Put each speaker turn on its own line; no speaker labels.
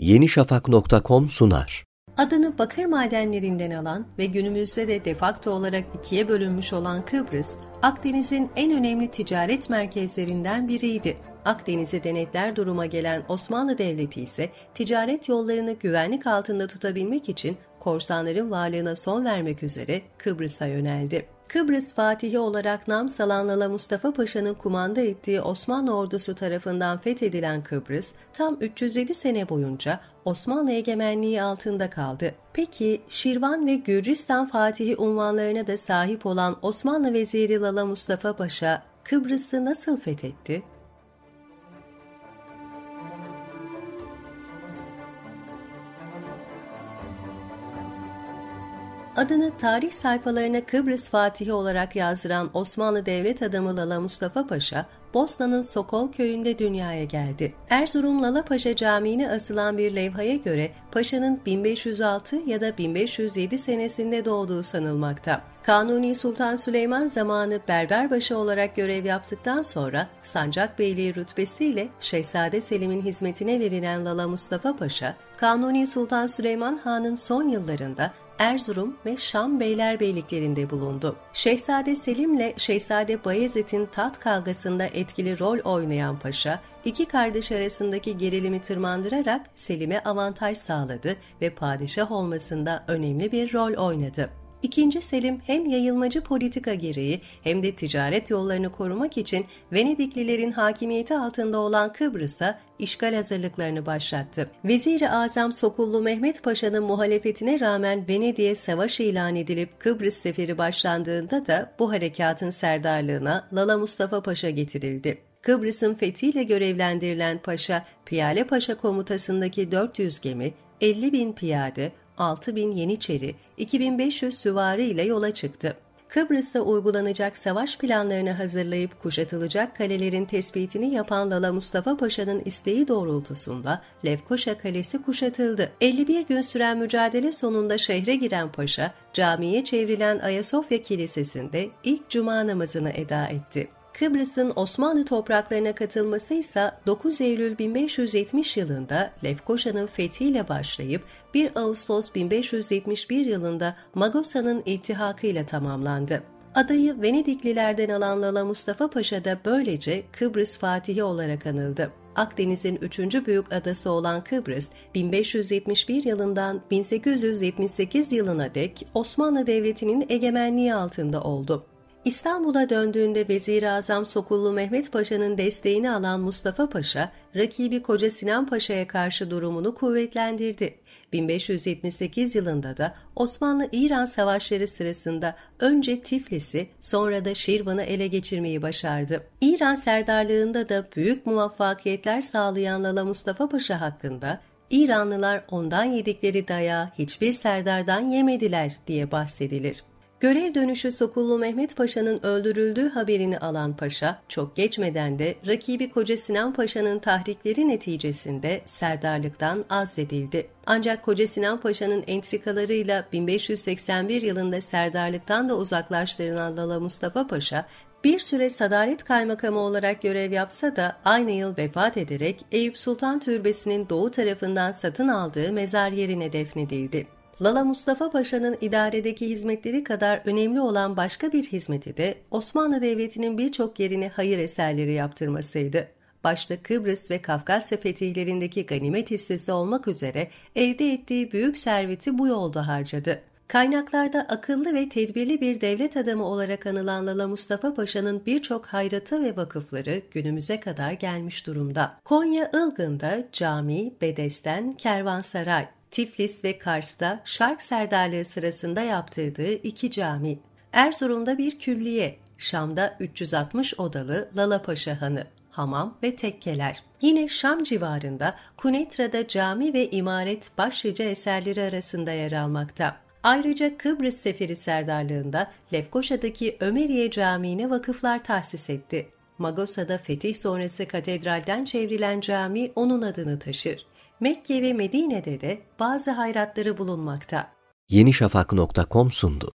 yenişafak.com sunar.
Adını bakır madenlerinden alan ve günümüzde de defakto olarak ikiye bölünmüş olan Kıbrıs, Akdeniz'in en önemli ticaret merkezlerinden biriydi. Akdeniz'i denetler duruma gelen Osmanlı Devleti ise ticaret yollarını güvenlik altında tutabilmek için korsanların varlığına son vermek üzere Kıbrıs'a yöneldi. Kıbrıs Fatihi olarak nam salan Lala Mustafa Paşa'nın kumanda ettiği Osmanlı ordusu tarafından fethedilen Kıbrıs, tam 307 sene boyunca Osmanlı egemenliği altında kaldı. Peki Şirvan ve Gürcistan Fatihi unvanlarına da sahip olan Osmanlı Veziri Lala Mustafa Paşa, Kıbrıs'ı nasıl fethetti? Adını tarih sayfalarına Kıbrıs Fatihi olarak yazdıran Osmanlı devlet adamı Lala Mustafa Paşa, Bosna'nın Sokol köyünde dünyaya geldi. Erzurum Lala Paşa Camii'ne asılan bir levhaya göre Paşa'nın 1506 ya da 1507 senesinde doğduğu sanılmakta. Kanuni Sultan Süleyman zamanı Berberbaşı olarak görev yaptıktan sonra Sancak Beyliği rütbesiyle Şehzade Selim'in hizmetine verilen Lala Mustafa Paşa, Kanuni Sultan Süleyman Han'ın son yıllarında Erzurum ve Şam beylerbeyliklerinde bulundu. Şehzade Selim ile Şehzade Bayezid'in taht kavgasında etkili rol oynayan paşa, iki kardeş arasındaki gerilimi tırmandırarak Selim'e avantaj sağladı ve padişah olmasında önemli bir rol oynadı. İkinci Selim hem yayılmacı politika gereği hem de ticaret yollarını korumak için Venediklilerin hakimiyeti altında olan Kıbrıs'a işgal hazırlıklarını başlattı. Vezir-i Azam Sokullu Mehmet Paşa'nın muhalefetine rağmen Venedik'e savaş ilan edilip Kıbrıs seferi başlandığında da bu harekatın serdarlığına Lala Mustafa Paşa getirildi. Kıbrıs'ın fethiyle görevlendirilen paşa, Piyale Paşa komutasındaki 400 gemi, 50 bin piyade, 6 bin Yeniçeri, 2500 süvari ile yola çıktı. Kıbrıs'ta uygulanacak savaş planlarını hazırlayıp kuşatılacak kalelerin tespitini yapan Lala Mustafa Paşa'nın isteği doğrultusunda Lefkoşa Kalesi kuşatıldı. 51 gün süren mücadele sonunda şehre giren Paşa, camiye çevrilen Ayasofya Kilisesi'nde ilk cuma namazını eda etti. Kıbrıs'ın Osmanlı topraklarına katılması ise 9 Eylül 1570 yılında Lefkoşa'nın fethiyle başlayıp 1 Ağustos 1571 yılında Magosa'nın iltihakıyla tamamlandı. Adayı Venediklilerden alan Lala Mustafa Paşa da böylece Kıbrıs Fatihi olarak anıldı. Akdeniz'in üçüncü büyük adası olan Kıbrıs, 1571 yılından 1878 yılına dek Osmanlı Devleti'nin egemenliği altında oldu. İstanbul'a döndüğünde Vezir-i Azam Sokullu Mehmet Paşa'nın desteğini alan Mustafa Paşa, rakibi Koca Sinan Paşa'ya karşı durumunu kuvvetlendirdi. 1578 yılında da Osmanlı-İran savaşları sırasında önce Tiflis'i sonra da Şirvan'ı ele geçirmeyi başardı. İran serdarlığında da büyük muvaffakiyetler sağlayan Lala Mustafa Paşa hakkında İranlılar ondan yedikleri dayağı hiçbir serdardan yemediler diye bahsedilir. Görev dönüşü Sokullu Mehmet Paşa'nın öldürüldüğü haberini alan Paşa, çok geçmeden de rakibi Koca Sinan Paşa'nın tahrikleri neticesinde serdarlıktan azledildi. Ancak Koca Sinan Paşa'nın entrikalarıyla 1581 yılında serdarlıktan da uzaklaştırılan Lala Mustafa Paşa, bir süre Sadaret Kaymakamı olarak görev yapsa da aynı yıl vefat ederek Eyüp Sultan Türbesi'nin doğu tarafından satın aldığı mezar yerine defnedildi. Lala Mustafa Paşa'nın idaredeki hizmetleri kadar önemli olan başka bir hizmeti de Osmanlı Devleti'nin birçok yerine hayır eserleri yaptırmasıydı. Başta Kıbrıs ve Kafkasya fetihlerindeki ganimet hissesi olmak üzere elde ettiği büyük serveti bu yolda harcadı. Kaynaklarda akıllı ve tedbirli bir devlet adamı olarak anılan Lala Mustafa Paşa'nın birçok hayratı ve vakıfları günümüze kadar gelmiş durumda. Konya Ilgın'da cami, bedesten, kervansaray, Tiflis ve Kars'ta Şark Serdarlığı sırasında yaptırdığı iki cami, Erzurum'da bir külliye, Şam'da 360 odalı Lalapaşa Hanı, hamam ve tekkeler. Yine Şam civarında Kunetra'da cami ve imaret başlıca eserleri arasında yer almakta. Ayrıca Kıbrıs Seferi Serdarlığında Lefkoşa'daki Ömeriye Camii'ne vakıflar tahsis etti. Magosa'da fetih sonrası katedralden çevrilen cami onun adını taşır. Mekke ve Medine'de de bazı hayratları bulunmakta.
yenişafak.com sundu.